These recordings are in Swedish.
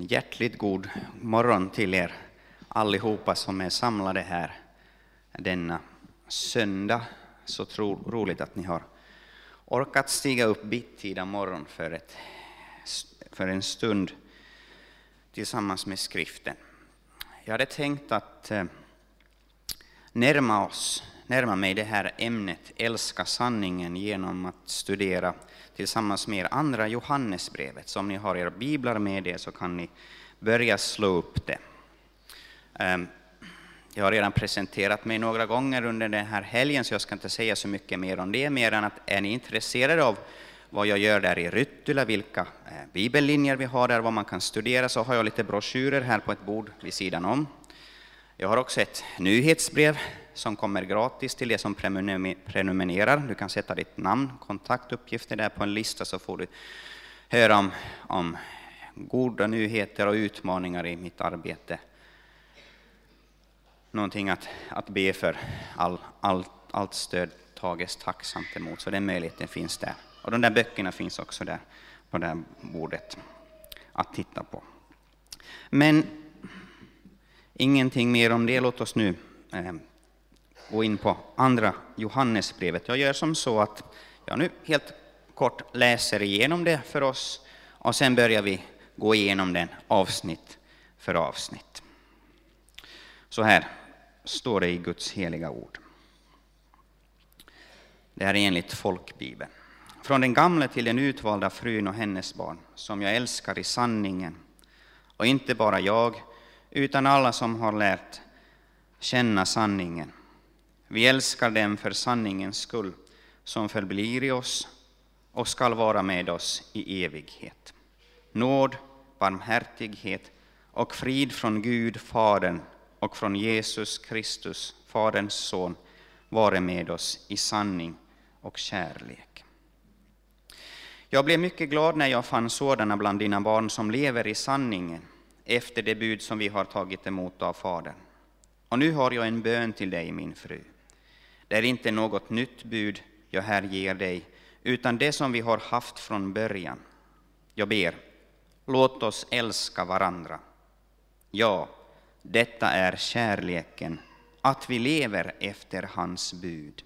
hjärtligt god morgon till er allihopa som är samlade här denna söndag. Så tro, roligt att ni har orkat stiga upp bittida morgon för, ett, för en stund tillsammans med skriften. Jag hade tänkt att eh, närma, oss, närma mig det här ämnet, älska sanningen, genom att studera tillsammans med er andra Johannesbrevet. Så om ni har era biblar med er så kan ni börja slå upp det. Ehm, jag har redan presenterat mig några gånger under den här helgen, så jag ska inte säga så mycket mer om det, mer än att är ni intresserade av vad jag gör där i Ryttula, vilka eh, bibellinjer vi har där, vad man kan studera, så har jag lite broschyrer här på ett bord vid sidan om. Jag har också ett nyhetsbrev som kommer gratis till de som prenumererar. Du kan sätta ditt namn, kontaktuppgifter där på en lista så får du höra om, om goda nyheter och utmaningar i mitt arbete. Någonting att, att be för. All, all, allt stöd tages tacksamt emot, så den möjligheten finns där. Och de där böckerna finns också där på det här bordet att titta på. Men ingenting mer om det. Låt oss nu eh, gå in på andra Johannesbrevet. Jag gör som så att jag nu helt kort läser igenom det för oss och sen börjar vi gå igenom den avsnitt för avsnitt. Så här står det i Guds heliga ord. Det här är enligt folkbibeln. Från den gamla till den utvalda frun och hennes barn, som jag älskar i sanningen, och inte bara jag, utan alla som har lärt känna sanningen. Vi älskar dem för sanningens skull, som förblir i oss och skall vara med oss i evighet. Nåd, barmhärtighet och frid från Gud, Fadern, och från Jesus Kristus, Faderns son, vare med oss i sanning och kärlek. Jag blev mycket glad när jag fann sådana bland dina barn som lever i sanningen efter det bud som vi har tagit emot av Fadern. Och nu har jag en bön till dig, min fru. Det är inte något nytt bud jag här ger dig, utan det som vi har haft från början. Jag ber, låt oss älska varandra. Ja, detta är kärleken, att vi lever efter hans bud.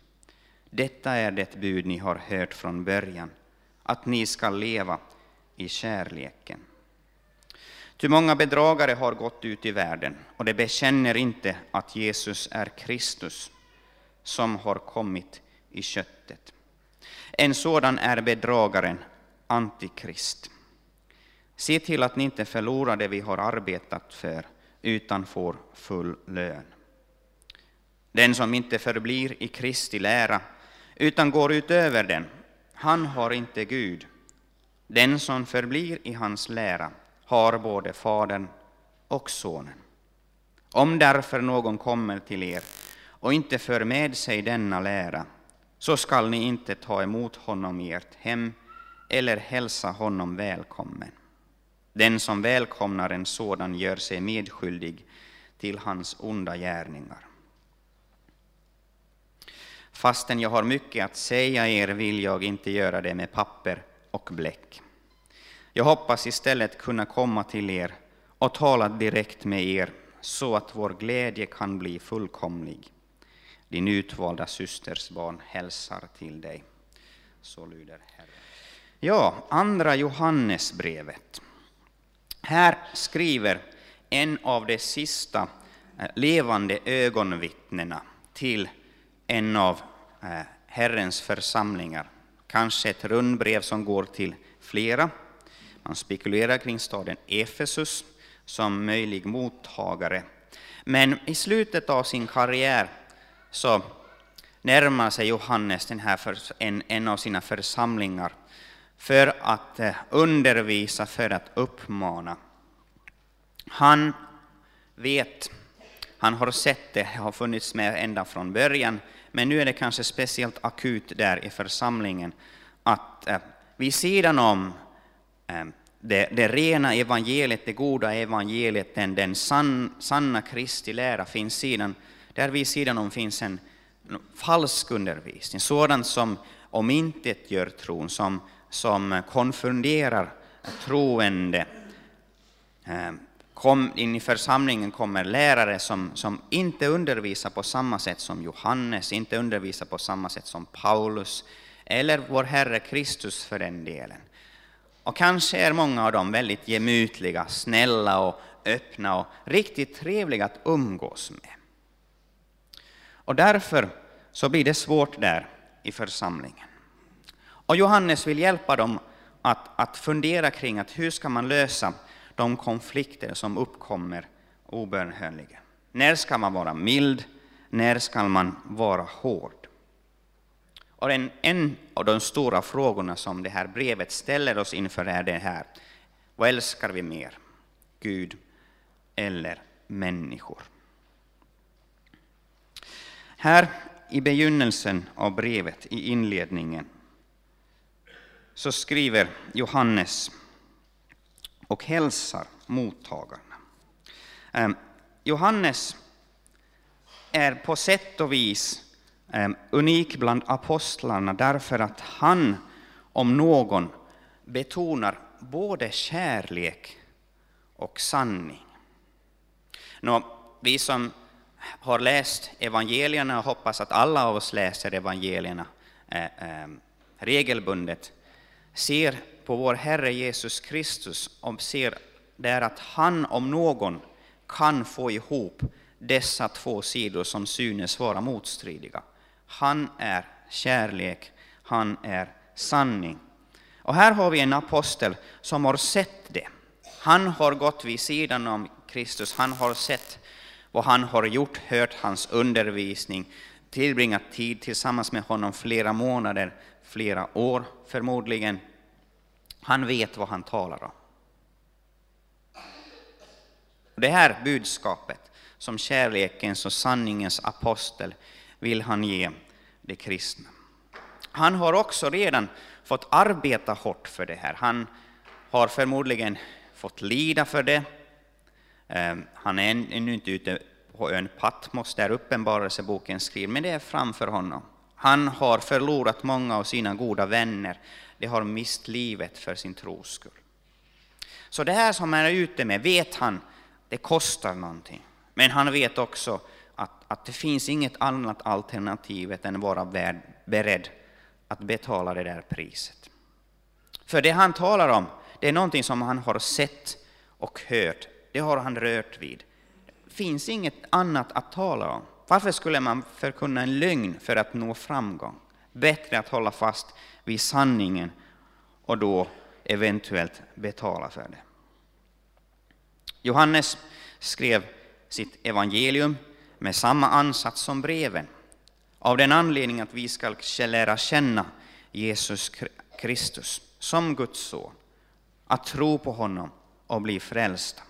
Detta är det bud ni har hört från början, att ni skall leva i kärleken. Ty många bedragare har gått ut i världen, och de bekänner inte att Jesus är Kristus, som har kommit i köttet. En sådan är bedragaren, Antikrist. Se till att ni inte förlorar det vi har arbetat för, utan får full lön. Den som inte förblir i Kristi lära, utan går utöver den, han har inte Gud. Den som förblir i hans lära har både Fadern och Sonen. Om därför någon kommer till er och inte för med sig denna lära, så skall ni inte ta emot honom i ert hem eller hälsa honom välkommen. Den som välkomnar en sådan gör sig medskyldig till hans onda gärningar. Fastän jag har mycket att säga er vill jag inte göra det med papper och bläck. Jag hoppas istället kunna komma till er och tala direkt med er så att vår glädje kan bli fullkomlig. Din utvalda systers barn hälsar till dig. Så lyder Herren. Ja, andra Johannesbrevet. Här skriver en av de sista eh, levande ögonvittnena till en av eh, Herrens församlingar. Kanske ett rundbrev som går till flera. Man spekulerar kring staden Efesus som möjlig mottagare. Men i slutet av sin karriär så närmar sig Johannes den här för, en, en av sina församlingar för att eh, undervisa, för att uppmana. Han vet, han har sett det, har funnits med ända från början, men nu är det kanske speciellt akut där i församlingen att eh, vid sidan om Ehm, det, det rena evangeliet, det goda evangeliet, den, den san, sanna Kristi lära finns sidan, där vid sidan om finns en falsk undervisning, sådant som omintetgör tron, som som konfunderar troende ehm, kom, in i församlingen kommer lärare som, som inte undervisar på samma sätt som Johannes, inte undervisar på samma sätt som Paulus, eller vår Herre Kristus för den delen. Och kanske är många av dem väldigt gemytliga, snälla och öppna och riktigt trevliga att umgås med. Och därför så blir det svårt där i församlingen. Och Johannes vill hjälpa dem att, att fundera kring att hur ska man lösa de konflikter som uppkommer obönhörligen. När ska man vara mild? När ska man vara hård? Och en, en av de stora frågorna som det här brevet ställer oss inför är det här. Vad älskar vi mer? Gud eller människor? Här i begynnelsen av brevet, i inledningen, så skriver Johannes och hälsar mottagarna. Ehm, Johannes är på sätt och vis Ehm, unik bland apostlarna därför att han, om någon, betonar både kärlek och sanning. Nå, vi som har läst evangelierna och hoppas att alla av oss läser evangelierna eh, eh, regelbundet, ser på vår Herre Jesus Kristus och ser där att han om någon kan få ihop dessa två sidor som synes vara motstridiga. Han är kärlek, han är sanning. Och här har vi en apostel som har sett det. Han har gått vid sidan om Kristus, han har sett vad han har gjort, hört hans undervisning, tillbringat tid tillsammans med honom flera månader, flera år förmodligen. Han vet vad han talar om. Det här budskapet som kärlekens och sanningens apostel vill han ge de kristna. Han har också redan fått arbeta hårt för det här. Han har förmodligen fått lida för det. Ehm, han är ännu inte ute på ön Patmos där Uppenbarelseboken skriver, men det är framför honom. Han har förlorat många av sina goda vänner. De har mist livet för sin tros skull. Så det här som han är ute med vet han, det kostar någonting. Men han vet också att, att det finns inget annat alternativ än att vara beredd att betala det där priset. För det han talar om, det är någonting som han har sett och hört. Det har han rört vid. Det finns inget annat att tala om. Varför skulle man förkunna en lögn för att nå framgång? Bättre att hålla fast vid sanningen och då eventuellt betala för det. Johannes skrev sitt evangelium med samma ansats som breven, av den anledningen att vi ska lära känna Jesus Kristus som Guds son, att tro på honom och bli frälsta.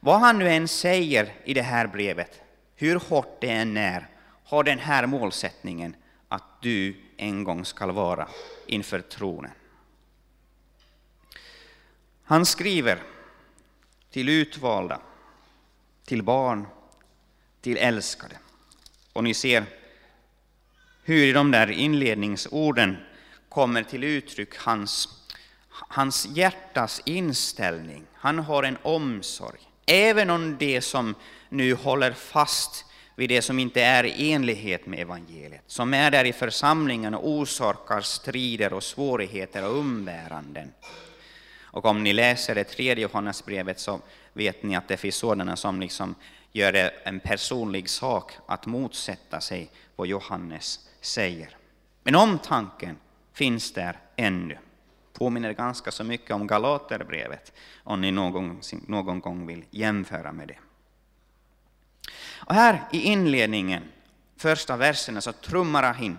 Vad han nu än säger i det här brevet, hur hårt det än är, har den här målsättningen att du en gång ska vara inför tronen. Han skriver till utvalda, till barn, till älskade. Och ni ser hur i de där inledningsorden kommer till uttryck hans, hans hjärtas inställning. Han har en omsorg. Även om det som nu håller fast vid det som inte är i enlighet med evangeliet, som är där i församlingen och orsakar strider och svårigheter och umbäranden. Och om ni läser det tredje Johannesbrevet så vet ni att det finns sådana som liksom gör det en personlig sak att motsätta sig vad Johannes säger. Men omtanken finns där ännu. Påminner ganska så mycket om Galaterbrevet, om ni någon, någon gång vill jämföra med det. Och här i inledningen, första verserna, så trummar han in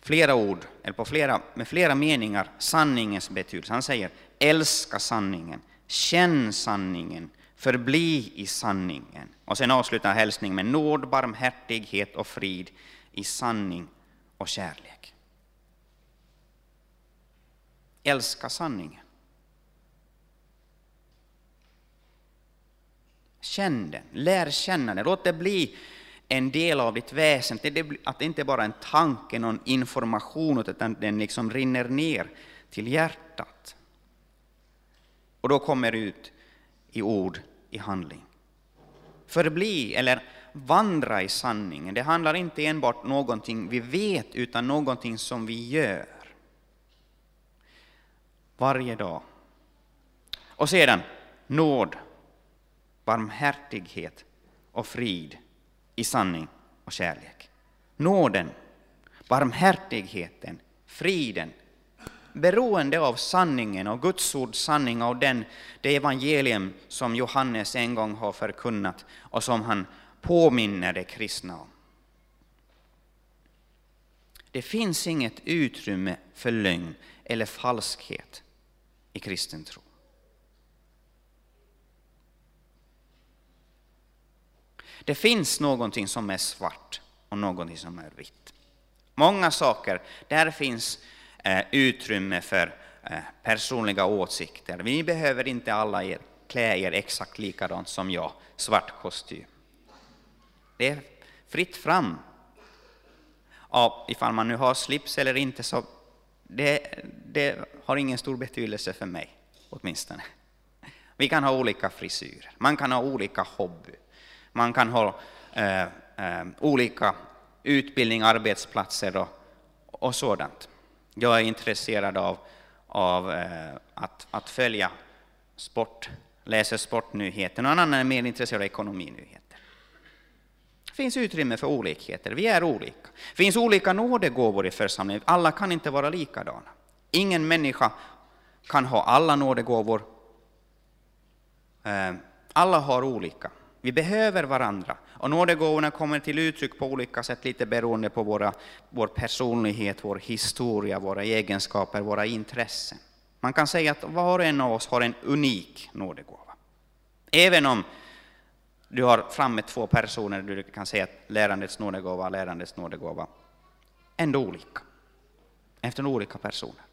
flera ord, eller på flera, med flera meningar, sanningens betydelse. Han säger älska sanningen, känn sanningen, förbli i sanningen. Och sen avslutar hälsningen med nåd, barmhärtighet och frid i sanning och kärlek. Älska sanningen. Känn den, lär känna den, låt det bli en del av ditt väsen, att det inte bara är en tanke, någon information, utan den liksom rinner ner till hjärtat. Och då kommer det ut i ord, i handling. Förbli eller vandra i sanningen. Det handlar inte enbart om någonting vi vet, utan någonting som vi gör. Varje dag. Och sedan nåd, barmhärtighet och frid i sanning och kärlek. Nåden, barmhärtigheten, friden, beroende av sanningen och Guds ord sanning och den, det evangelium som Johannes en gång har förkunnat och som han påminner de kristna om. Det finns inget utrymme för lögn eller falskhet i kristen tro. Det finns någonting som är svart och någonting som är vitt. Många saker, där finns Eh, utrymme för eh, personliga åsikter. Vi behöver inte alla er, klä er exakt likadant som jag, svart kostym. Det är fritt fram. Ja, ifall man nu har slips eller inte, så det, det har ingen stor betydelse för mig, åtminstone. Vi kan ha olika frisyrer, man kan ha olika hobby, man kan ha eh, eh, olika utbildning, arbetsplatser och, och sådant. Jag är intresserad av, av eh, att, att följa sport, läser sportnyheter, någon annan är mer intresserad av ekonominyheter. Det finns utrymme för olikheter, vi är olika. Det finns olika nådegåvor i församlingen, alla kan inte vara likadana. Ingen människa kan ha alla nådegåvor. Eh, alla har olika. Vi behöver varandra. Och nådegåvorna kommer till uttryck på olika sätt, lite beroende på våra, vår personlighet, vår historia, våra egenskaper, våra intressen. Man kan säga att var och en av oss har en unik nådegåva. Även om du har framme två personer du kan säga att lärandets nådegåva, lärandets nådegåva, ändå olika. Efter olika personer.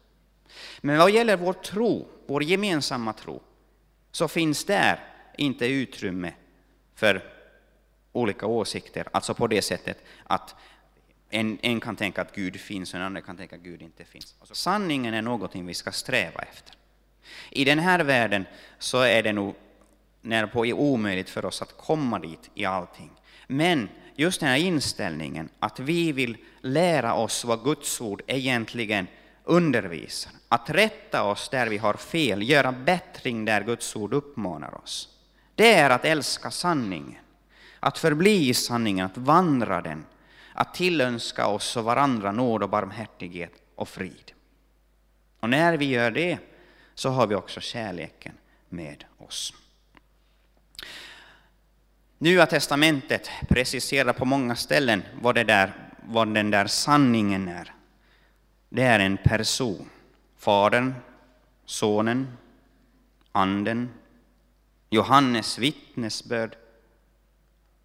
Men vad gäller vår tro, vår gemensamma tro, så finns där inte utrymme för olika åsikter, alltså på det sättet att en, en kan tänka att Gud finns och en annan kan tänka att Gud inte finns. Alltså, sanningen är någonting vi ska sträva efter. I den här världen så är det nog närpå omöjligt för oss att komma dit i allting. Men just den här inställningen att vi vill lära oss vad Guds ord egentligen undervisar, att rätta oss där vi har fel, göra bättring där Guds ord uppmanar oss. Det är att älska sanningen, att förbli i sanningen, att vandra den, att tillönska oss och varandra nåd och barmhärtighet och frid. Och när vi gör det så har vi också kärleken med oss. Nya testamentet preciserar på många ställen vad, det där, vad den där sanningen är. Det är en person. Fadern, Sonen, Anden, Johannes vittnesbörd,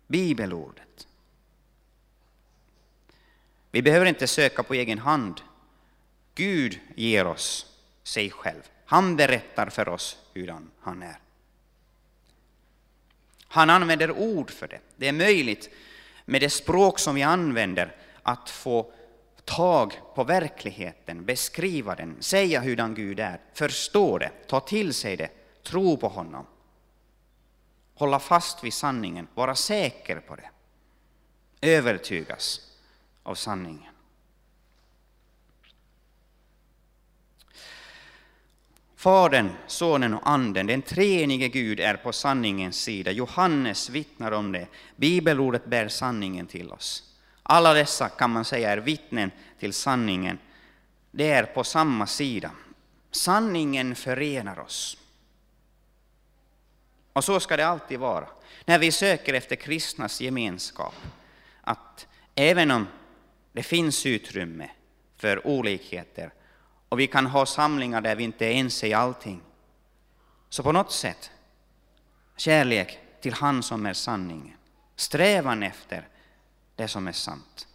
bibelordet. Vi behöver inte söka på egen hand. Gud ger oss sig själv. Han berättar för oss hur han är. Han använder ord för det. Det är möjligt med det språk som vi använder att få tag på verkligheten, beskriva den, säga hurdan Gud är, förstå det, ta till sig det, tro på honom. Hålla fast vid sanningen, vara säker på det. Övertygas av sanningen. Fadern, Sonen och Anden, den treenige Gud, är på sanningens sida. Johannes vittnar om det. Bibelordet bär sanningen till oss. Alla dessa kan man säga är vittnen till sanningen. Det är på samma sida. Sanningen förenar oss. Och så ska det alltid vara. När vi söker efter kristnas gemenskap, att även om det finns utrymme för olikheter och vi kan ha samlingar där vi inte är ense i allting. Så på något sätt, kärlek till Han som är sanningen, strävan efter det som är sant,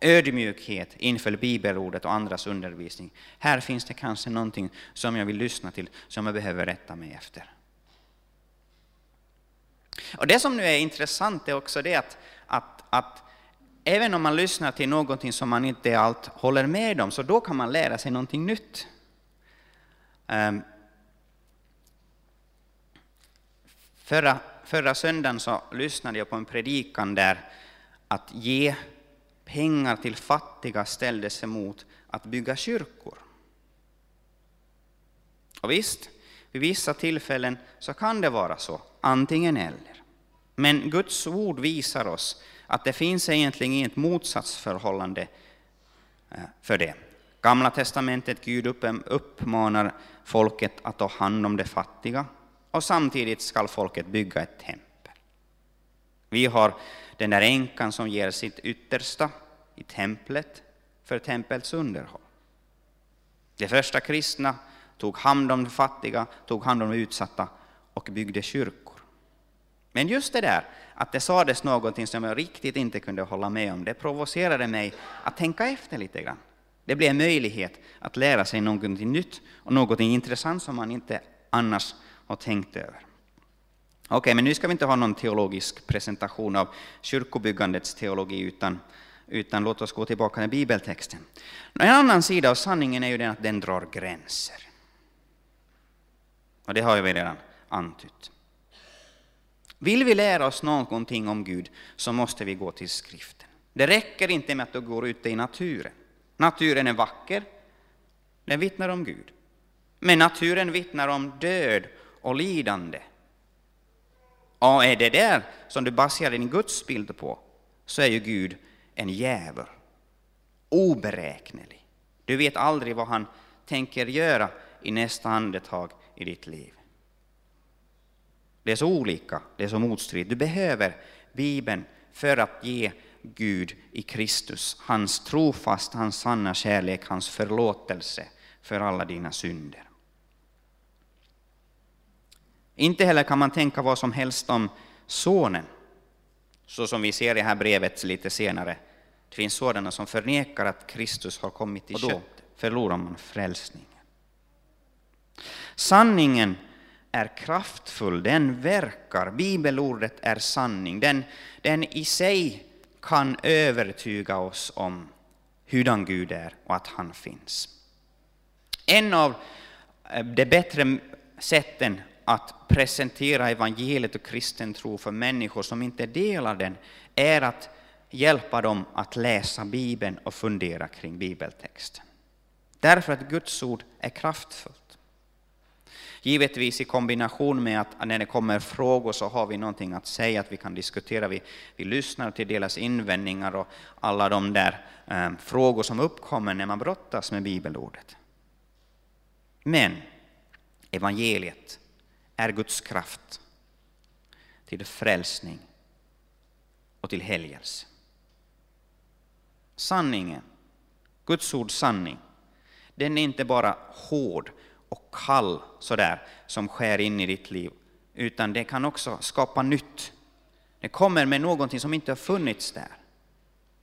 ödmjukhet inför bibelordet och andras undervisning. Här finns det kanske någonting som jag vill lyssna till, som jag behöver rätta mig efter. Och Det som nu är intressant är också det att, att, att även om man lyssnar till någonting som man inte allt håller med om, så då kan man lära sig någonting nytt. Um, Förra, förra söndagen så lyssnade jag på en predikan där att ge pengar till fattiga ställdes emot att bygga kyrkor. Och visst, vid vissa tillfällen så kan det vara så, antingen eller. Men Guds ord visar oss att det finns egentligen inget motsatsförhållande eh, för det. Gamla testamentet, Gud uppmanar folket att ta hand om de fattiga och samtidigt ska folket bygga ett tempel. Vi har den där änkan som ger sitt yttersta i templet för tempelts underhåll. De första kristna tog hand om de fattiga, tog hand om de utsatta och byggde kyrkor. Men just det där att det sades någonting som jag riktigt inte kunde hålla med om, det provocerade mig att tänka efter lite grann. Det blev en möjlighet att lära sig någonting nytt och någonting intressant som man inte annars har tänkt över. Okej, men nu ska vi inte ha någon teologisk presentation av kyrkobyggandets teologi, utan, utan låt oss gå tillbaka till bibeltexten. En annan sida av sanningen är ju den att den drar gränser. Och det har jag redan antytt. Vill vi lära oss någonting om Gud så måste vi gå till skriften. Det räcker inte med att du går ute i naturen. Naturen är vacker, den vittnar om Gud. Men naturen vittnar om död och lidande. Och är det där som du baserar din gudsbild på, så är ju Gud en djävul. Oberäknelig. Du vet aldrig vad han tänker göra i nästa andetag i ditt liv. Det är så olika, det är så motstridigt. Du behöver Bibeln för att ge Gud i Kristus, hans trofast, hans sanna kärlek, hans förlåtelse för alla dina synder. Inte heller kan man tänka vad som helst om Sonen, så som vi ser i det här brevet lite senare. Det finns sådana som förnekar att Kristus har kommit i kött. Förlorar man frälsningen. Sanningen är kraftfull, den verkar. Bibelordet är sanning. Den, den i sig kan övertyga oss om hurdan Gud är och att han finns. En av eh, de bättre sätten att presentera evangeliet och kristen tro för människor som inte delar den är att hjälpa dem att läsa Bibeln och fundera kring bibeltexten. Därför att Guds ord är kraftfullt. Givetvis i kombination med att när det kommer frågor så har vi någonting att säga, att vi kan diskutera, vi, vi lyssnar till deras invändningar och alla de där eh, frågor som uppkommer när man brottas med bibelordet. Men evangeliet är Guds kraft till frälsning och till helgelse. Sanningen, Guds ord sanning, den är inte bara hård och kall sådär som skär in i ditt liv, utan det kan också skapa nytt. Det kommer med någonting som inte har funnits där.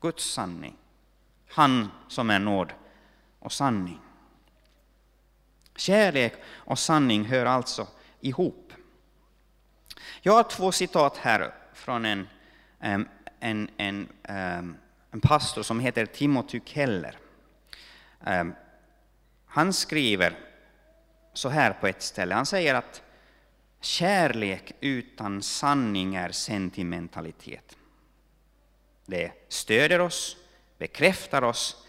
Guds sanning. Han som är nåd och sanning. Kärlek och sanning hör alltså ihop. Jag har två citat här från en, en, en, en pastor som heter Timothy Keller. Han skriver så här på ett ställe. Han säger att kärlek utan sanning är sentimentalitet. Det stöder oss, bekräftar oss,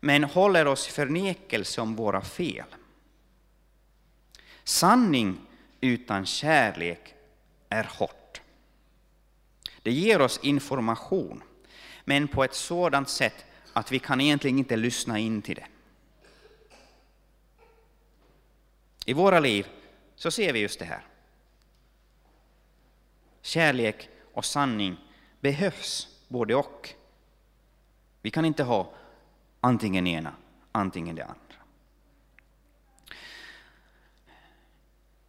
men håller oss i förnekelse om våra fel. Sanning utan kärlek är hårt. Det ger oss information, men på ett sådant sätt att vi kan egentligen inte lyssna in till det. I våra liv så ser vi just det här. Kärlek och sanning behövs, både och. Vi kan inte ha antingen ena, antingen det andra.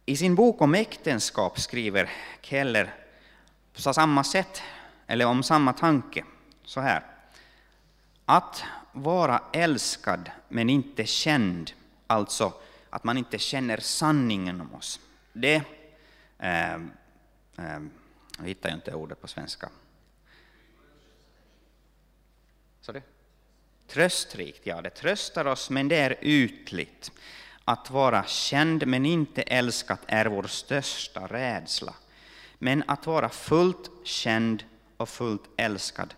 I sin bok om äktenskap skriver Keller på samma sätt, eller om samma tanke, så här. Att vara älskad men inte känd, alltså att man inte känner sanningen om oss. Det, Eh, äh, jag hittar inte ordet på svenska. Sorry? Tröstrikt, ja, det tröstar oss, men det är ytligt. Att vara känd men inte älskat är vår största rädsla. Men att vara fullt känd och fullt älskad,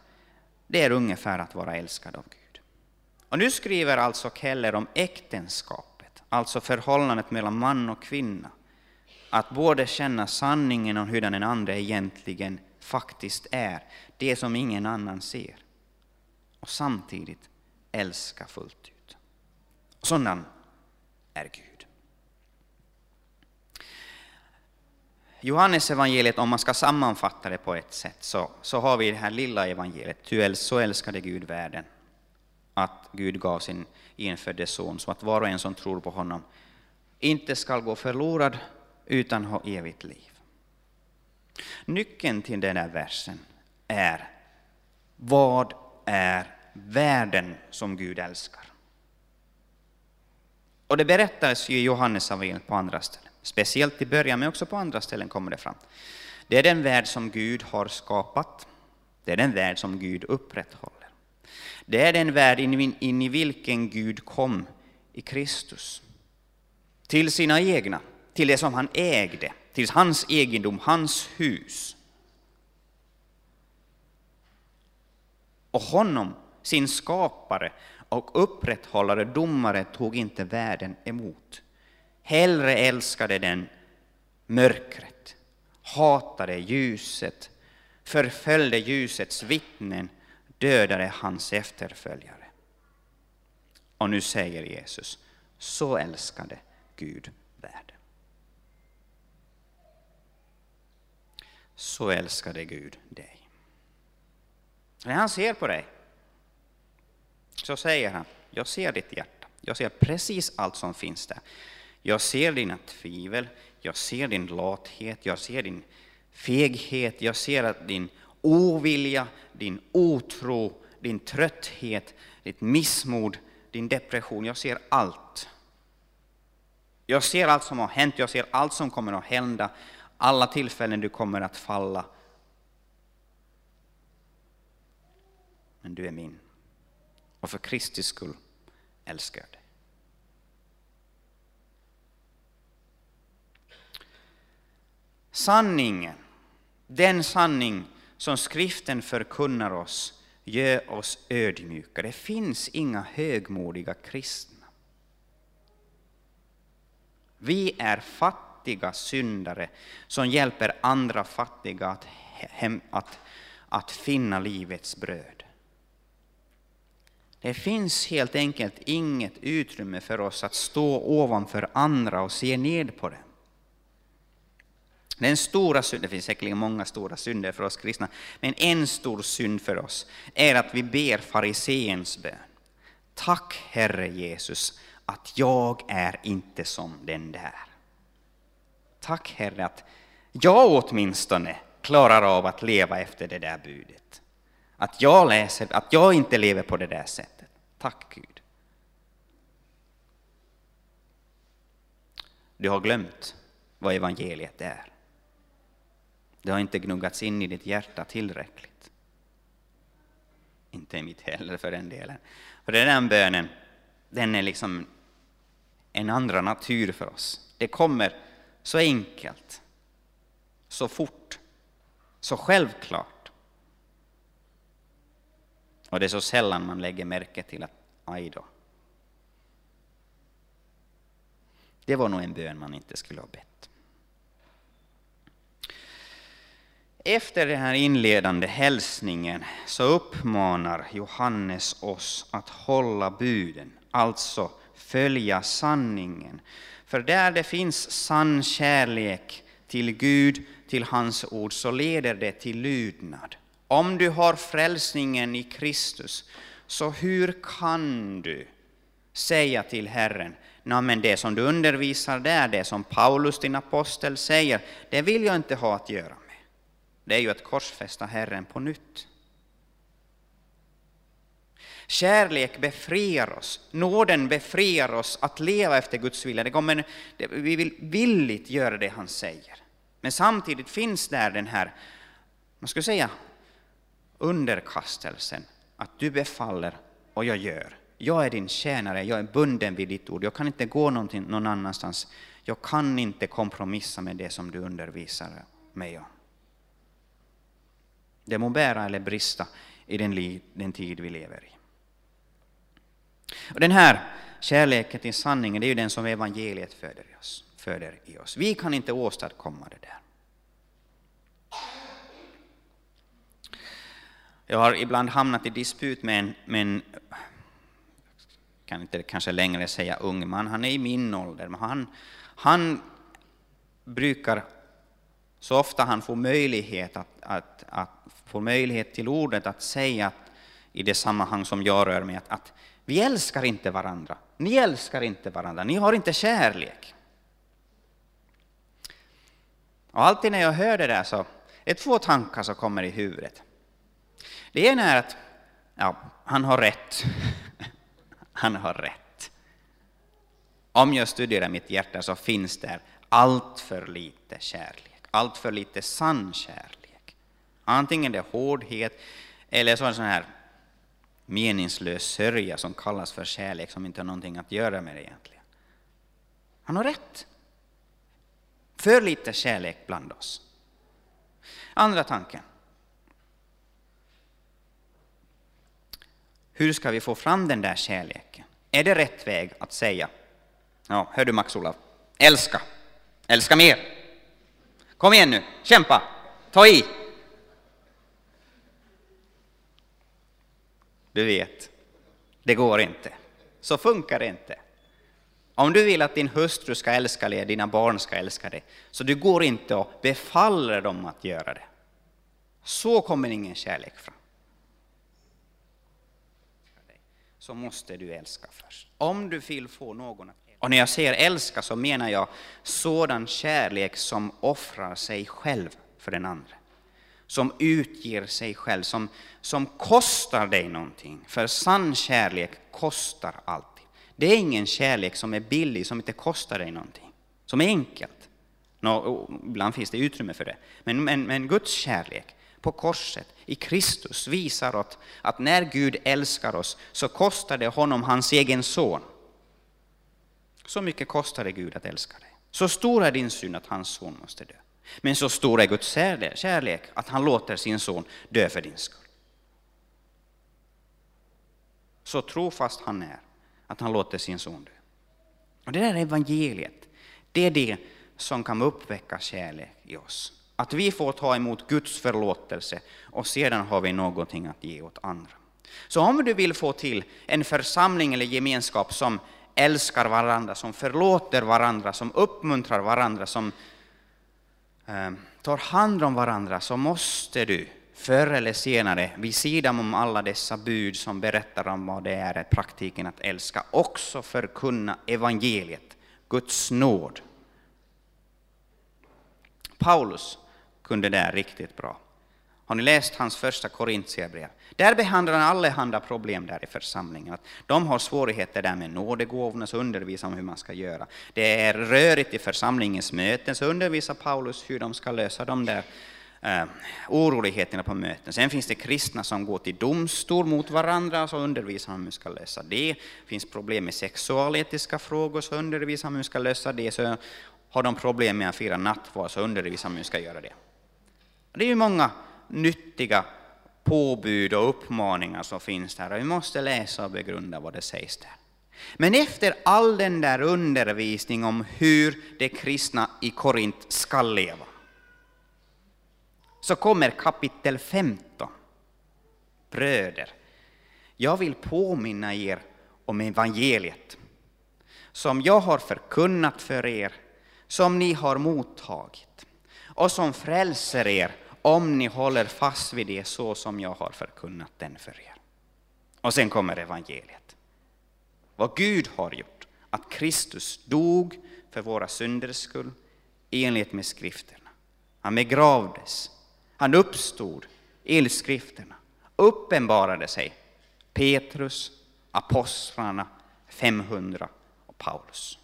det är ungefär att vara älskad av Gud. Och nu skriver alltså Keller om äktenskap alltså förhållandet mellan man och kvinna. Att både känna sanningen om hur den andra egentligen faktiskt är, det som ingen annan ser. Och samtidigt älska fullt ut. Sådan är Gud. Johannes evangeliet, om man ska sammanfatta det på ett sätt, så, så har vi det här lilla evangeliet. Ty så älskade Gud världen, att Gud gav sin enfödde son, så att var och en som tror på honom inte skall gå förlorad, utan ha evigt liv. Nyckeln till den här versen är, vad är världen som Gud älskar? Och det berättas ju i Johannes på andra ställen. Speciellt i början, men också på andra ställen kommer det fram. Det är den värld som Gud har skapat. Det är den värld som Gud upprätthåller. Det är den värld in i vilken Gud kom i Kristus. Till sina egna, till det som han ägde, till hans egendom, hans hus. Och honom, sin skapare och upprätthållare, domare, tog inte världen emot. Hellre älskade den mörkret, hatade ljuset, förföljde ljusets vittnen, dödade hans efterföljare. Och nu säger Jesus, så älskade Gud världen. Så älskade Gud dig. När han ser på dig så säger han, jag ser ditt hjärta, jag ser precis allt som finns där. Jag ser dina tvivel, jag ser din lathet, jag ser din feghet, jag ser att din ovilja, din otro, din trötthet, ditt missmod, din depression. Jag ser allt. Jag ser allt som har hänt, jag ser allt som kommer att hända, alla tillfällen du kommer att falla. Men du är min. Och för Kristi skull älskar jag dig. Sanningen, den sanning som skriften förkunnar oss, gör oss ödmjuka. Det finns inga högmodiga kristna. Vi är fattiga syndare som hjälper andra fattiga att, hem, att, att finna livets bröd. Det finns helt enkelt inget utrymme för oss att stå ovanför andra och se ned på dem. Den stora synden, det finns säkerligen många stora synder för oss kristna, men en stor synd för oss är att vi ber fariseens bön. Tack Herre Jesus att jag är inte som den där. Tack Herre att jag åtminstone klarar av att leva efter det där budet. Att jag, läser, att jag inte lever på det där sättet. Tack Gud. Du har glömt vad evangeliet är. Det har inte gnuggats in i ditt hjärta tillräckligt. Inte i mitt heller för den delen. För den bönen, den är liksom en andra natur för oss. Det kommer så enkelt, så fort, så självklart. Och det är så sällan man lägger märke till att, aj då. Det var nog en bön man inte skulle ha bett. Efter den här inledande hälsningen så uppmanar Johannes oss att hålla buden, alltså följa sanningen. För där det finns sann kärlek till Gud, till hans ord, så leder det till lydnad. Om du har frälsningen i Kristus, så hur kan du säga till Herren, men det som du undervisar där, det som Paulus din apostel säger, det vill jag inte ha att göra med. Det är ju att korsfästa Herren på nytt. Kärlek befriar oss, nåden befriar oss att leva efter Guds vilja. Det kommer, vi vill villigt göra det han säger. Men samtidigt finns där den här, man skulle säga, underkastelsen, att du befaller och jag gör. Jag är din tjänare, jag är bunden vid ditt ord, jag kan inte gå någon annanstans. Jag kan inte kompromissa med det som du undervisar mig om. Det må bära eller brista i den, den tid vi lever i. Och den här kärleken till sanningen det är ju den som evangeliet föder i, oss, föder i oss. Vi kan inte åstadkomma det där. Jag har ibland hamnat i disput med en, med en kan inte kanske längre säga ung man, han är i min ålder, men han, han brukar så ofta han får möjlighet att, att, att får möjlighet till ordet att säga att, i det sammanhang som jag rör mig, att, att vi älskar inte varandra. Ni älskar inte varandra, ni har inte kärlek. Och alltid när jag hör det där så är det två tankar som kommer i huvudet. Det ena är att ja, han har rätt. han har rätt. Om jag studerar mitt hjärta så finns där allt för lite kärlek, allt för lite sann kärlek. Antingen det är hårdhet eller så en sån här meningslös sörja som kallas för kärlek som inte har någonting att göra med det egentligen. Han har rätt. För lite kärlek bland oss. Andra tanken. Hur ska vi få fram den där kärleken? Är det rätt väg att säga, ja, hör du Max-Olof, älska, älska mer. Kom igen nu, kämpa, ta i. Du vet, det går inte. Så funkar det inte. Om du vill att din hustru ska älska dig, dina barn ska älska dig, så du går inte och befaller dem att göra det. Så kommer ingen kärlek fram. Så måste du älska först. Om du vill få någon att. Och när jag säger älska så menar jag sådan kärlek som offrar sig själv för den andra som utger sig själv, som, som kostar dig någonting. För sann kärlek kostar alltid. Det är ingen kärlek som är billig, som inte kostar dig någonting, som är enkelt. Nå, ibland finns det utrymme för det. Men, men, men Guds kärlek på korset i Kristus visar att, att när Gud älskar oss så kostar det honom hans egen son. Så mycket kostar det Gud att älska dig. Så stor är din synd att hans son måste dö. Men så stor är Guds kärlek att han låter sin son dö för din skull. Så trofast han är att han låter sin son dö. Och det där evangeliet, det är det som kan uppväcka kärlek i oss. Att vi får ta emot Guds förlåtelse och sedan har vi någonting att ge åt andra. Så om du vill få till en församling eller gemenskap som älskar varandra, som förlåter varandra, som uppmuntrar varandra, som eh, tar hand om varandra så måste du förr eller senare, vid sidan om alla dessa bud som berättar om vad det är i praktiken att älska, också förkunna evangeliet, Guds nåd. Paulus kunde det riktigt bra. Har ni läst hans första Korintierbrev? Där behandlar han allehanda problem där i församlingen. Att de har svårigheter där med nådegåvorna, så undervisar om hur man ska göra. Det är rörigt i församlingens möten, så undervisar Paulus hur de ska lösa de där eh, oroligheterna på möten. Sen finns det kristna som går till domstol mot varandra, så undervisar han hur man ska lösa det. Det finns problem med sexualetiska frågor, så undervisar han hur man ska lösa det. Så har de problem med att fira nattvard, så undervisar han hur man ska göra det. Det är ju många nyttiga påbud och uppmaningar som finns där. Och vi måste läsa och begrunda vad det sägs där. Men efter all den där undervisning om hur de kristna i Korint ska leva, så kommer kapitel 15. Bröder, jag vill påminna er om evangeliet, som jag har förkunnat för er, som ni har mottagit och som frälser er om ni håller fast vid det så som jag har förkunnat den för er. Och sen kommer evangeliet. Vad Gud har gjort, att Kristus dog för våra synders skull i enlighet med skrifterna. Han begravdes, han uppstod enligt skrifterna, uppenbarade sig Petrus, apostlarna, 500 och Paulus.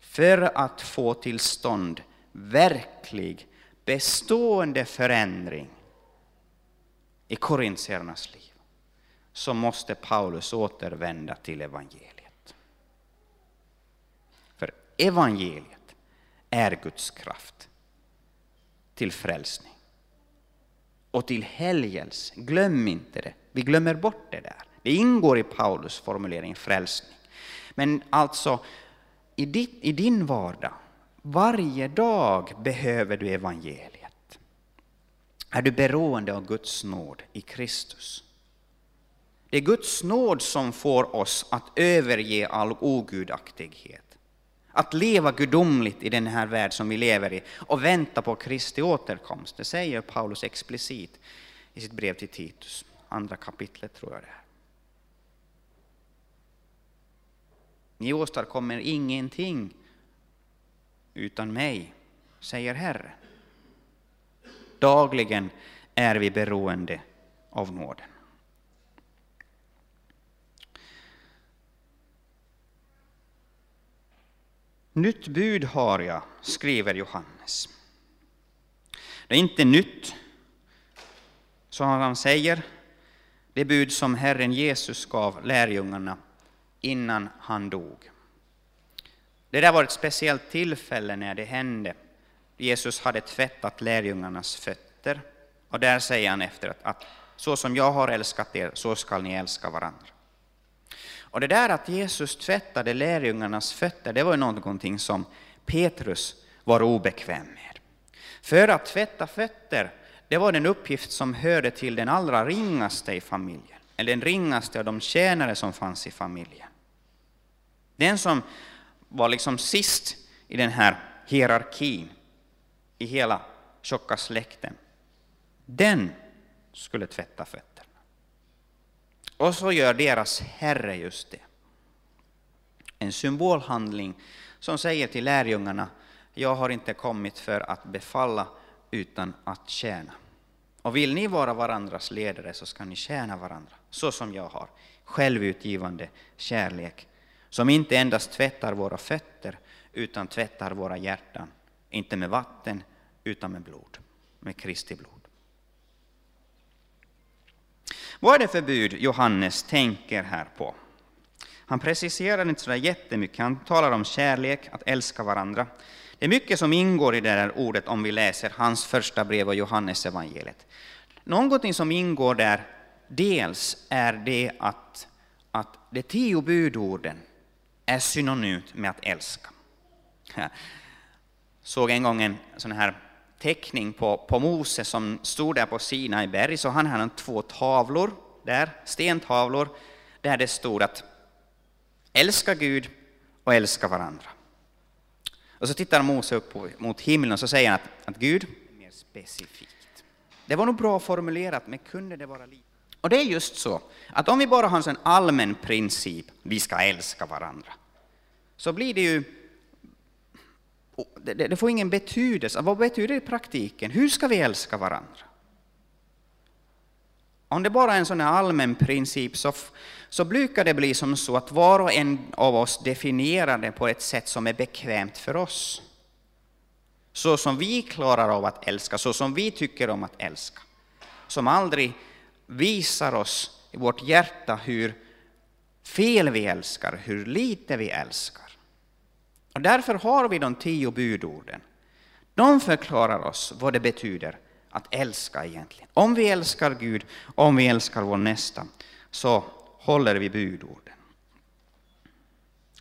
För att få till stånd verklig, bestående förändring i korintiernas liv, så måste Paulus återvända till evangeliet. För evangeliet är Guds kraft till frälsning. och till helgelse. Glöm inte det. Vi glömmer bort det där. Det ingår i Paulus formulering frälsning. Men alltså, i, i din vardag, varje dag behöver du evangeliet. Är du beroende av Guds nåd i Kristus? Det är Guds nåd som får oss att överge all ogudaktighet. Att leva gudomligt i den här värld som vi lever i och vänta på Kristi återkomst. Det säger Paulus explicit i sitt brev till Titus, andra kapitlet tror jag det är. Ni åstadkommer ingenting utan mig, säger Herren. Dagligen är vi beroende av nåden. Nytt bud har jag, skriver Johannes. Det är inte nytt, som han säger, det bud som Herren Jesus gav lärjungarna innan han dog. Det där var ett speciellt tillfälle när det hände. Jesus hade tvättat lärjungarnas fötter och där säger han efter att, att så som jag har älskat er, så skall ni älska varandra. Och det där att Jesus tvättade lärjungarnas fötter, det var någonting som Petrus var obekväm med. För att tvätta fötter, det var den uppgift som hörde till den allra ringaste i familjen, eller den ringaste av de tjänare som fanns i familjen. Den som var liksom sist i den här hierarkin i hela tjocka släkten, den skulle tvätta fötterna. Och så gör deras herre just det. En symbolhandling som säger till lärjungarna, jag har inte kommit för att befalla utan att tjäna. Och vill ni vara varandras ledare så ska ni tjäna varandra, så som jag har. Självutgivande kärlek, som inte endast tvättar våra fötter, utan tvättar våra hjärtan, inte med vatten, utan med blod, med Kristi blod. Vad är det för bud Johannes tänker här på? Han preciserar inte så jättemycket. Han talar om kärlek, att älska varandra. Det är mycket som ingår i det där ordet om vi läser hans första brev och Johannes evangeliet. Någonting som ingår där, dels är det att, att de tio budorden är synonymt med att älska. Jag såg en gång en sån här teckning på, på Mose som stod där på Sinai berg, så han hade två tavlor där, stentavlor, där det stod att älska Gud och älska varandra. Och så tittar Mose upp mot himlen och så säger han att, att Gud är mer specifikt. Det var nog bra formulerat, men kunde det vara lite? Och det är just så, att om vi bara har en allmän princip, vi ska älska varandra, så blir det ju det, det får ingen betydelse. Vad betyder det i praktiken? Hur ska vi älska varandra? Om det bara är en sån här allmän princip så, så brukar det bli som så att var och en av oss definierar det på ett sätt som är bekvämt för oss. Så som vi klarar av att älska, så som vi tycker om att älska. Som aldrig visar oss i vårt hjärta hur fel vi älskar, hur lite vi älskar. Och därför har vi de tio budorden. De förklarar oss vad det betyder att älska egentligen. Om vi älskar Gud, om vi älskar vår nästa, så håller vi budorden.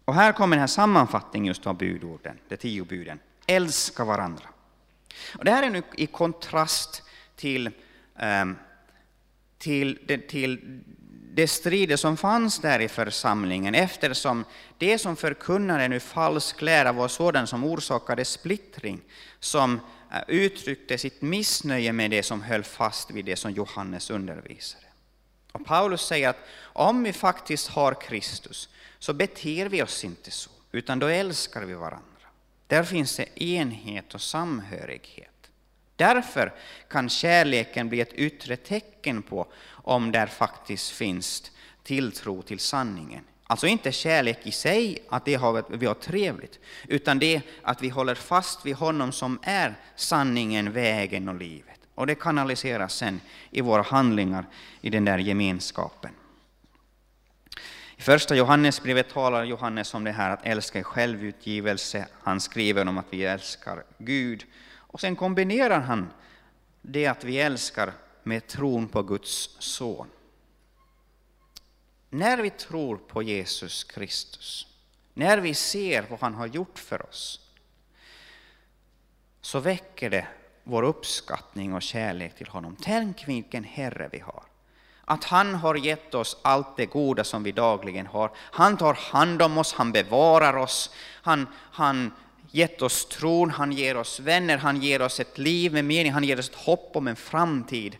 Och här kommer den här sammanfattningen just av budorden, de tio buden. Älska varandra. Och det här är nu i kontrast till, ehm, till, till de strider som fanns där i församlingen eftersom det som förkunnade nu falsk lära var sådan som orsakade splittring, som eh, uttryckte sitt missnöje med det som höll fast vid det som Johannes undervisade. Och Paulus säger att om vi faktiskt har Kristus så beter vi oss inte så, utan då älskar vi varandra. Där finns det enhet och samhörighet. Därför kan kärleken bli ett yttre tecken på om där faktiskt finns tilltro till sanningen. Alltså inte kärlek i sig, att det har, vi har trevligt, utan det att vi håller fast vid honom som är sanningen, vägen och livet. Och det kanaliseras sen i våra handlingar i den där gemenskapen. I första Johannesbrevet talar Johannes om det här att älska i självutgivelse. Han skriver om att vi älskar Gud. Och sen kombinerar han det att vi älskar med tron på Guds son. När vi tror på Jesus Kristus, när vi ser vad han har gjort för oss, så väcker det vår uppskattning och kärlek till honom. Tänk vilken Herre vi har. Att han har gett oss allt det goda som vi dagligen har. Han tar hand om oss, han bevarar oss, han, han gett oss tron, han ger oss vänner, han ger oss ett liv med mening, han ger oss ett hopp om en framtid.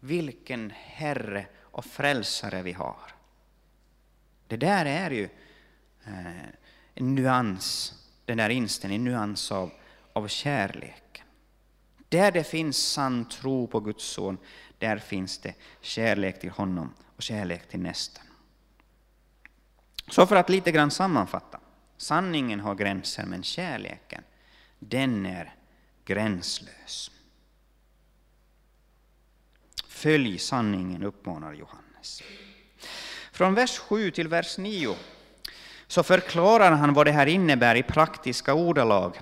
Vilken Herre och frälsare vi har. Det där är ju eh, en nyans, den där inställningen, en nyans av, av kärleken. Där det finns sann tro på Guds son, där finns det kärlek till honom och kärlek till nästan. Så för att lite grann sammanfatta. Sanningen har gränser, men kärleken, den är gränslös. Följ sanningen, uppmanar Johannes. Från vers 7 till vers 9 så förklarar han vad det här innebär i praktiska ordalag.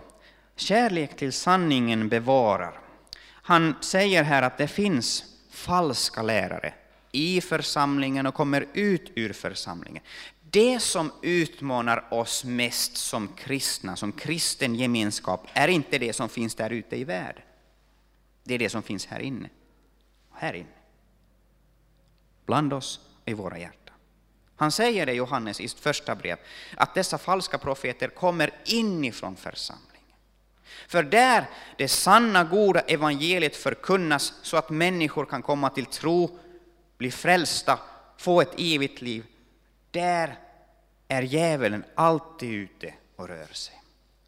Kärlek till sanningen bevarar. Han säger här att det finns falska lärare i församlingen och kommer ut ur församlingen. Det som utmanar oss mest som kristna, som kristen gemenskap, är inte det som finns där ute i världen. Det är det som finns här inne. Här inne. Bland oss i våra hjärtan. Han säger det, Johannes, i sitt första brev, att dessa falska profeter kommer inifrån församlingen. För där det sanna, goda evangeliet förkunnas så att människor kan komma till tro, bli frälsta, få ett evigt liv, där är djävulen alltid ute och rör sig.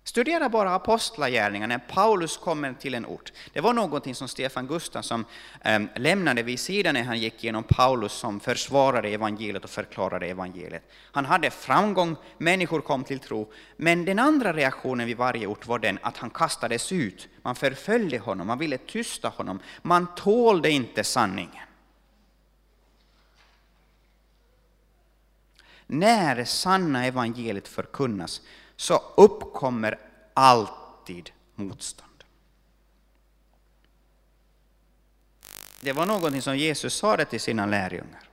Studera bara apostlagärningarna när Paulus kommer till en ort. Det var någonting som Stefan Gustafsson ehm, lämnade vid sidan när han gick igenom Paulus som försvarade evangeliet och förklarade evangeliet. Han hade framgång, människor kom till tro, men den andra reaktionen vid varje ort var den att han kastades ut. Man förföljde honom, man ville tysta honom, man tålde inte sanningen. När det sanna evangeliet förkunnas så uppkommer alltid motstånd. Det var någonting som Jesus sa till sina lärjungar.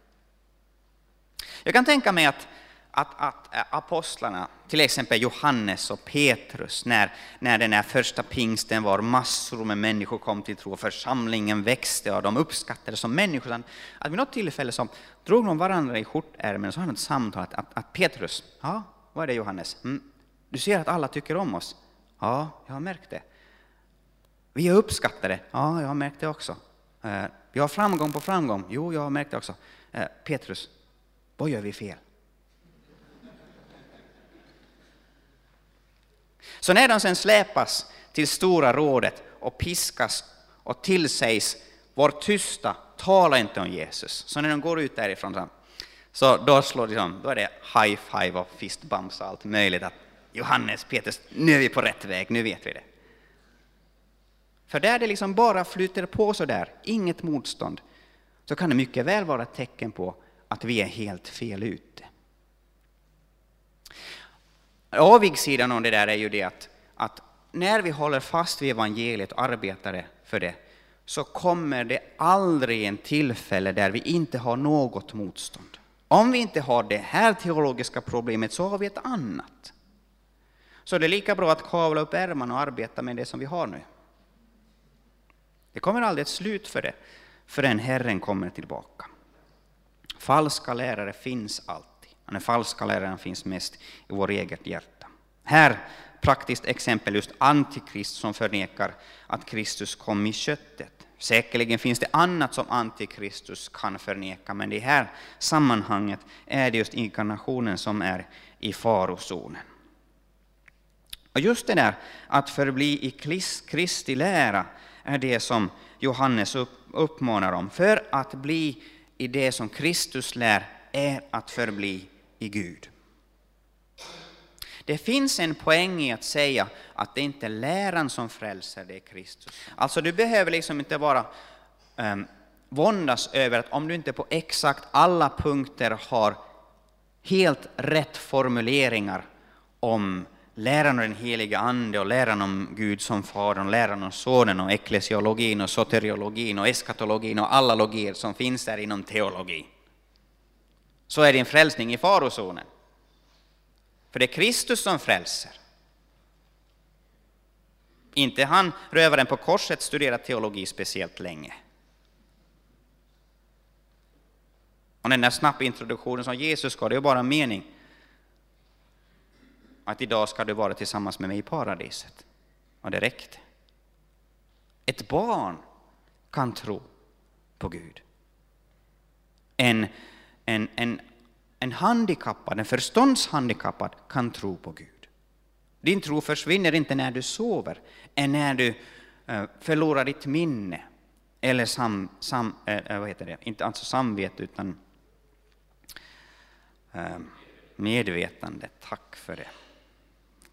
Jag kan tänka mig att, att, att eh, apostlarna, till exempel Johannes och Petrus, när, när den här första pingsten var, massor med människor kom till tro, församlingen växte och de uppskattades som människor. Att vid något tillfälle så drog de varandra i skjortärmen och så hade de ett samtal att, att, att Petrus, ja, vad är det Johannes? Mm, du ser att alla tycker om oss. Ja, jag har märkt det. Vi är uppskattade. Ja, jag har märkt det också. Eh, vi har framgång på framgång. Jo, jag har märkt det också. Eh, Petrus, vad gör vi fel? Så när de sen släpas till Stora rådet och piskas och tillsägs var tysta, tala inte om Jesus. Så när de går ut därifrån så då, slår de, då är det high five och fist bumps och allt möjligt. Att Johannes, Petrus, nu är vi på rätt väg, nu vet vi det. För där det liksom bara flyter på så där, inget motstånd, så kan det mycket väl vara ett tecken på att vi är helt fel ute. Avigsidan av det där är ju det att, att när vi håller fast vid evangeliet och arbetar för det, så kommer det aldrig en tillfälle där vi inte har något motstånd. Om vi inte har det här teologiska problemet så har vi ett annat. Så det är lika bra att kavla upp ärmarna och arbeta med det som vi har nu. Det kommer aldrig ett slut för det förrän Herren kommer tillbaka. Falska lärare finns alltid. Och den falska läraren finns mest i vårt eget hjärta. Här praktiskt exempel just antikrist som förnekar att Kristus kom i köttet. Säkerligen finns det annat som antikristus kan förneka, men i det här sammanhanget är det just inkarnationen som är i farozonen. Och just det där att förbli i Kristi lära är det som Johannes uppmanar om. För att bli i det som Kristus lär är att förbli i Gud. Det finns en poäng i att säga att det inte är läran som frälser, det är Kristus. Alltså du behöver liksom inte vara um, våndas över att om du inte på exakt alla punkter har helt rätt formuleringar om läran om den heliga Ande och läran om Gud som Fadern, läran om Sonen och eklesiologin och soteriologin och eskatologin och alla logier som finns där inom teologi, så är din frälsning i farozonen. För det är Kristus som frälser. Inte han, rövaren på korset, studerat teologi speciellt länge. Och den där snabba introduktionen som Jesus gav, det är bara en mening att idag ska du vara tillsammans med mig i paradiset. Och det räckte. Ett barn kan tro på Gud. En, en, en, en handikappad, en förståndshandikappad kan tro på Gud. Din tro försvinner inte när du sover, än när du eh, förlorar ditt minne. Eller sam, sam, äh, vad heter det? inte alltså samvete, utan äh, medvetande. Tack för det.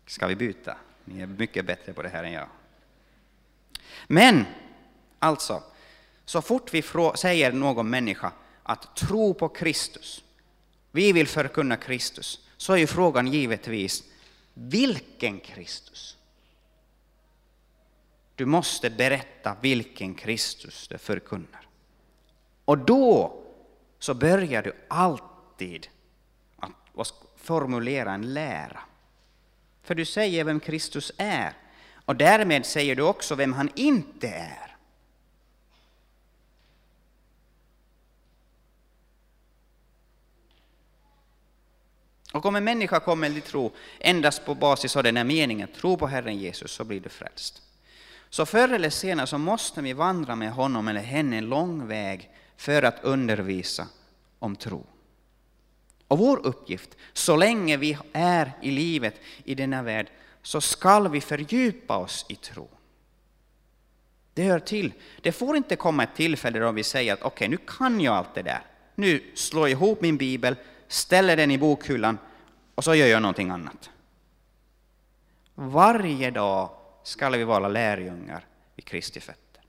Ska vi byta? Ni är mycket bättre på det här än jag. Men, alltså, så fort vi säger någon människa att tro på Kristus, vi vill förkunna Kristus, så är ju frågan givetvis vilken Kristus? Du måste berätta vilken Kristus du förkunnar. Och då så börjar du alltid att formulera en lära. För du säger vem Kristus är, och därmed säger du också vem han inte är. Och om en människa kommer till tro endast på basis av den här meningen, tro på Herren Jesus, så blir du frälst. Så förr eller senare så måste vi vandra med honom eller henne en lång väg för att undervisa om tro. Och vår uppgift, så länge vi är i livet i denna värld, så skall vi fördjupa oss i tro. Det hör till. Det får inte komma ett tillfälle då vi säger att okej, okay, nu kan jag allt det där. Nu slår jag ihop min bibel, ställer den i bokhyllan och så gör jag någonting annat. Varje dag skall vi vara lärjungar vid Kristi fötter.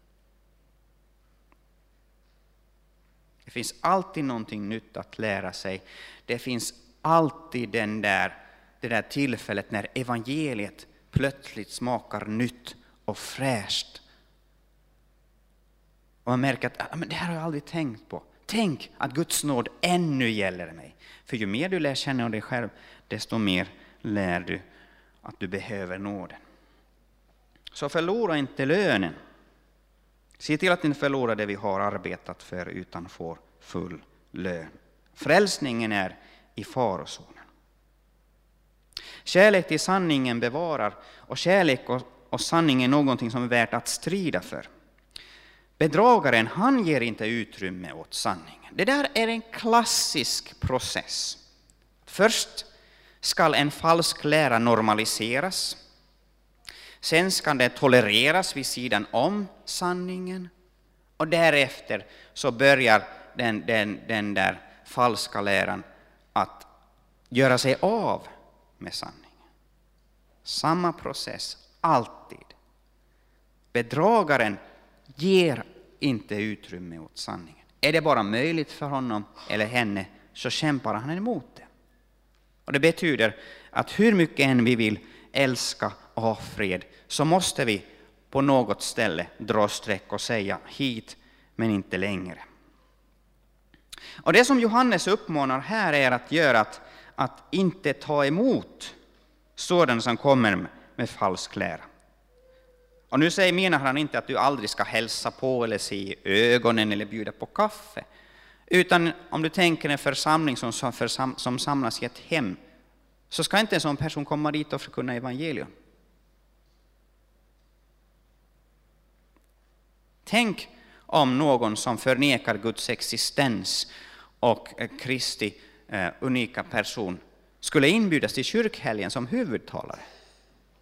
Det finns alltid någonting nytt att lära sig. Det finns alltid den där, det där tillfället när evangeliet plötsligt smakar nytt och fräscht. Och man märker att ah, men det här har jag aldrig tänkt på. Tänk att Guds nåd ännu gäller mig. För ju mer du lär känna av dig själv, desto mer lär du att du behöver nåden. Så förlora inte lönen. Se till att inte förlora det vi har arbetat för, utan får full lön. Frälsningen är i farozonen. Kärlek till sanningen bevarar, och kärlek och, och sanning är någonting som är värt att strida för. Bedragaren, han ger inte utrymme åt sanningen. Det där är en klassisk process. Först skall en falsk lära normaliseras. Sen ska det tolereras vid sidan om sanningen. Och därefter så börjar den, den, den där falska läran att göra sig av med sanningen. Samma process, alltid. Bedragaren ger inte utrymme åt sanningen. Är det bara möjligt för honom eller henne så kämpar han emot det. Och Det betyder att hur mycket än vi vill älska och ha fred så måste vi på något ställe dra streck och säga hit men inte längre. Och Det som Johannes uppmanar här är att göra att, att inte ta emot sådana som kommer med falsk lära. Och nu säger, menar han inte att du aldrig ska hälsa på eller se i ögonen eller bjuda på kaffe. Utan om du tänker en församling som, som, som samlas i ett hem, så ska inte en sån person komma dit och förkunna evangelium. Tänk om någon som förnekar Guds existens och Kristi eh, unika person skulle inbjudas till kyrkhelgen som huvudtalare.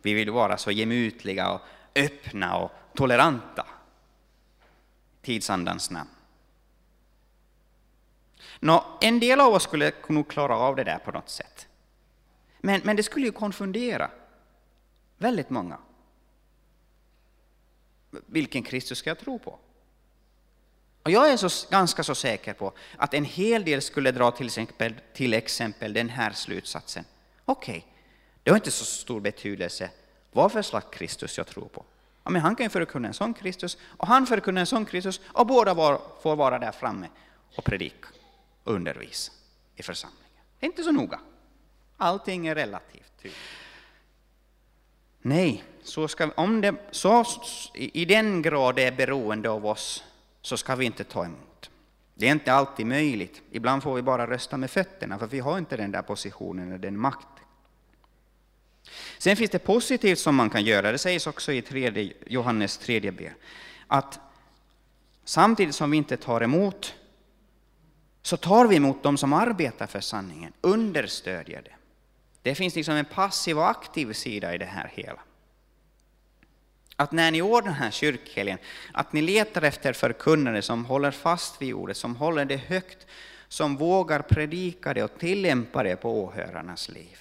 Vi vill vara så gemytliga och öppna och toleranta. Tidsandans namn. Nå, en del av oss skulle nog klara av det där på något sätt. Men, men det skulle ju konfundera väldigt många. Vilken Kristus ska jag tro på? Och jag är så, ganska så säker på att en hel del skulle dra till exempel, till exempel den här slutsatsen. Okej, okay, Det har inte så stor betydelse vad för slags Kristus jag tror på. Ja, men han kan ju förkunna en sån Kristus och han förkunnar en sån Kristus och båda var, får vara där framme och predika och undervisa i församlingen. Det är inte så noga. Allting är relativt. Typ. Nej, så ska, om det, så, i den grad det är beroende av oss så ska vi inte ta emot. Det är inte alltid möjligt. Ibland får vi bara rösta med fötterna för vi har inte den där positionen eller den makten. Sen finns det positivt som man kan göra, det sägs också i tredje, Johannes 3 b. att samtidigt som vi inte tar emot så tar vi emot dem som arbetar för sanningen, understödjer det. Det finns liksom en passiv och aktiv sida i det här hela. Att när ni ordnar den här kyrkhelgen, att ni letar efter förkunnare som håller fast vid ordet, som håller det högt, som vågar predika det och tillämpa det på åhörarnas liv.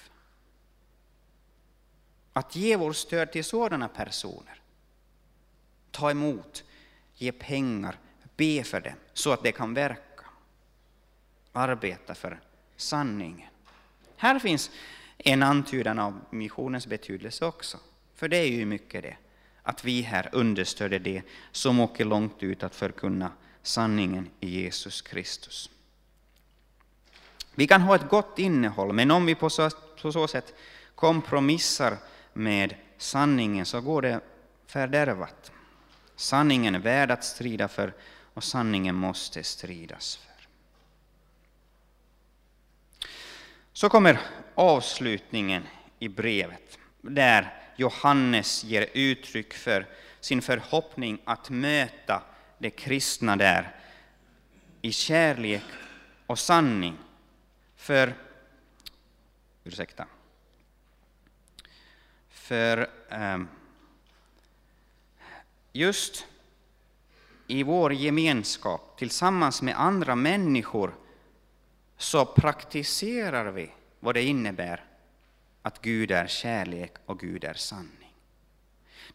Att ge vårt stöd till sådana personer. Ta emot, ge pengar, be för dem så att det kan verka. Arbeta för sanningen. Här finns en antydan av missionens betydelse också. För det är ju mycket det, att vi här understöder det som åker långt ut att förkunna sanningen i Jesus Kristus. Vi kan ha ett gott innehåll, men om vi på så, på så sätt kompromissar med sanningen så går det fördärvat. Sanningen är värd att strida för och sanningen måste stridas för. Så kommer avslutningen i brevet där Johannes ger uttryck för sin förhoppning att möta de kristna där i kärlek och sanning. För, ursäkta, för ehm, just i vår gemenskap tillsammans med andra människor så praktiserar vi vad det innebär att Gud är kärlek och Gud är sanning.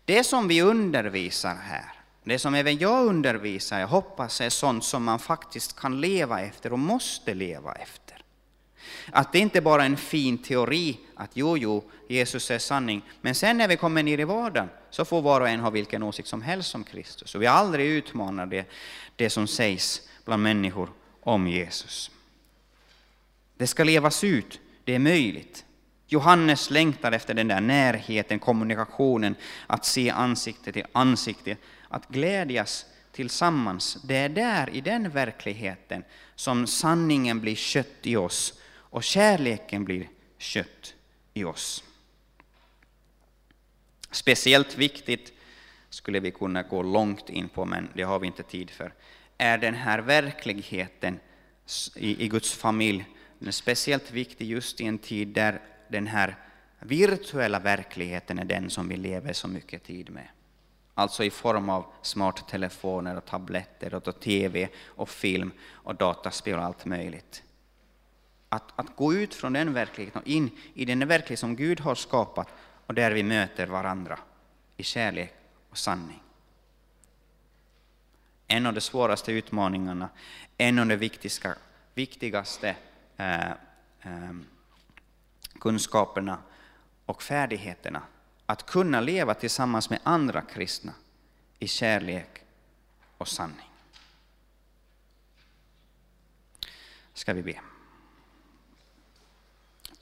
Det som vi undervisar här, det som även jag undervisar, jag hoppas är sånt som man faktiskt kan leva efter och måste leva efter. Att det inte bara är en fin teori att jo, jo, Jesus är sanning, men sen när vi kommer ner i vardagen så får var och en ha vilken åsikt som helst om Kristus. Och vi aldrig utmanar det, det som sägs bland människor om Jesus. Det ska levas ut, det är möjligt. Johannes längtar efter den där närheten, kommunikationen, att se ansikte till ansikte, att glädjas tillsammans. Det är där, i den verkligheten, som sanningen blir kött i oss och kärleken blir kött i oss. Speciellt viktigt, skulle vi kunna gå långt in på, men det har vi inte tid för, är den här verkligheten i, Guds familj. Den är speciellt viktig just i en tid där den här virtuella verkligheten är den som vi lever så mycket tid med. Alltså i form av smarttelefoner och tabletter och tv och film och dataspel och allt möjligt. Att, att gå ut från den verkligheten och in i den verklighet som Gud har skapat och där vi möter varandra i kärlek och sanning. En av de svåraste utmaningarna, en av de viktigaste, viktigaste eh, eh, kunskaperna och färdigheterna att kunna leva tillsammans med andra kristna i kärlek och sanning. Ska vi be.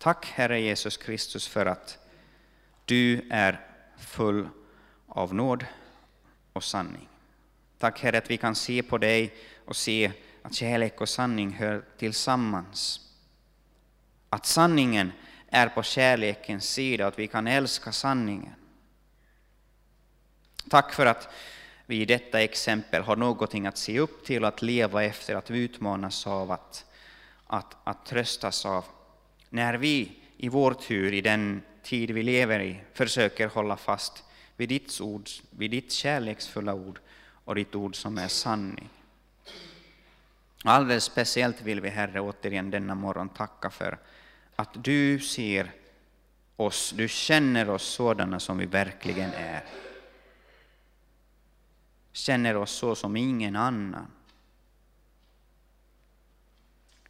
Tack Herre Jesus Kristus för att du är full av nåd och sanning. Tack Herre att vi kan se på dig och se att kärlek och sanning hör tillsammans. Att sanningen är på kärlekens sida, att vi kan älska sanningen. Tack för att vi i detta exempel har någonting att se upp till, att leva efter, att utmanas av, att, att, att tröstas av. När vi i vår tur, i den tid vi lever i, försöker hålla fast vid ditt ord, vid ditt kärleksfulla ord och ditt ord som är sanning. Alldeles speciellt vill vi, Herre, återigen denna morgon tacka för att du ser oss, du känner oss sådana som vi verkligen är. Känner oss så som ingen annan.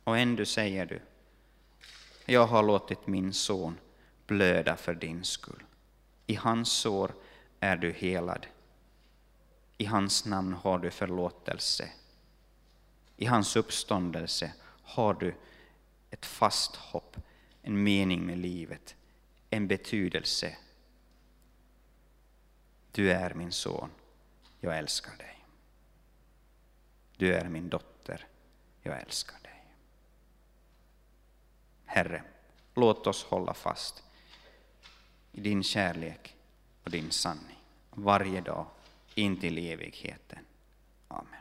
Och ändå säger du, jag har låtit min son blöda för din skull. I hans sår är du helad. I hans namn har du förlåtelse. I hans uppståndelse har du ett fast hopp, en mening med livet, en betydelse. Du är min son, jag älskar dig. Du är min dotter, jag älskar dig. Herre, låt oss hålla fast i din kärlek och din sanning varje dag in till evigheten. Amen.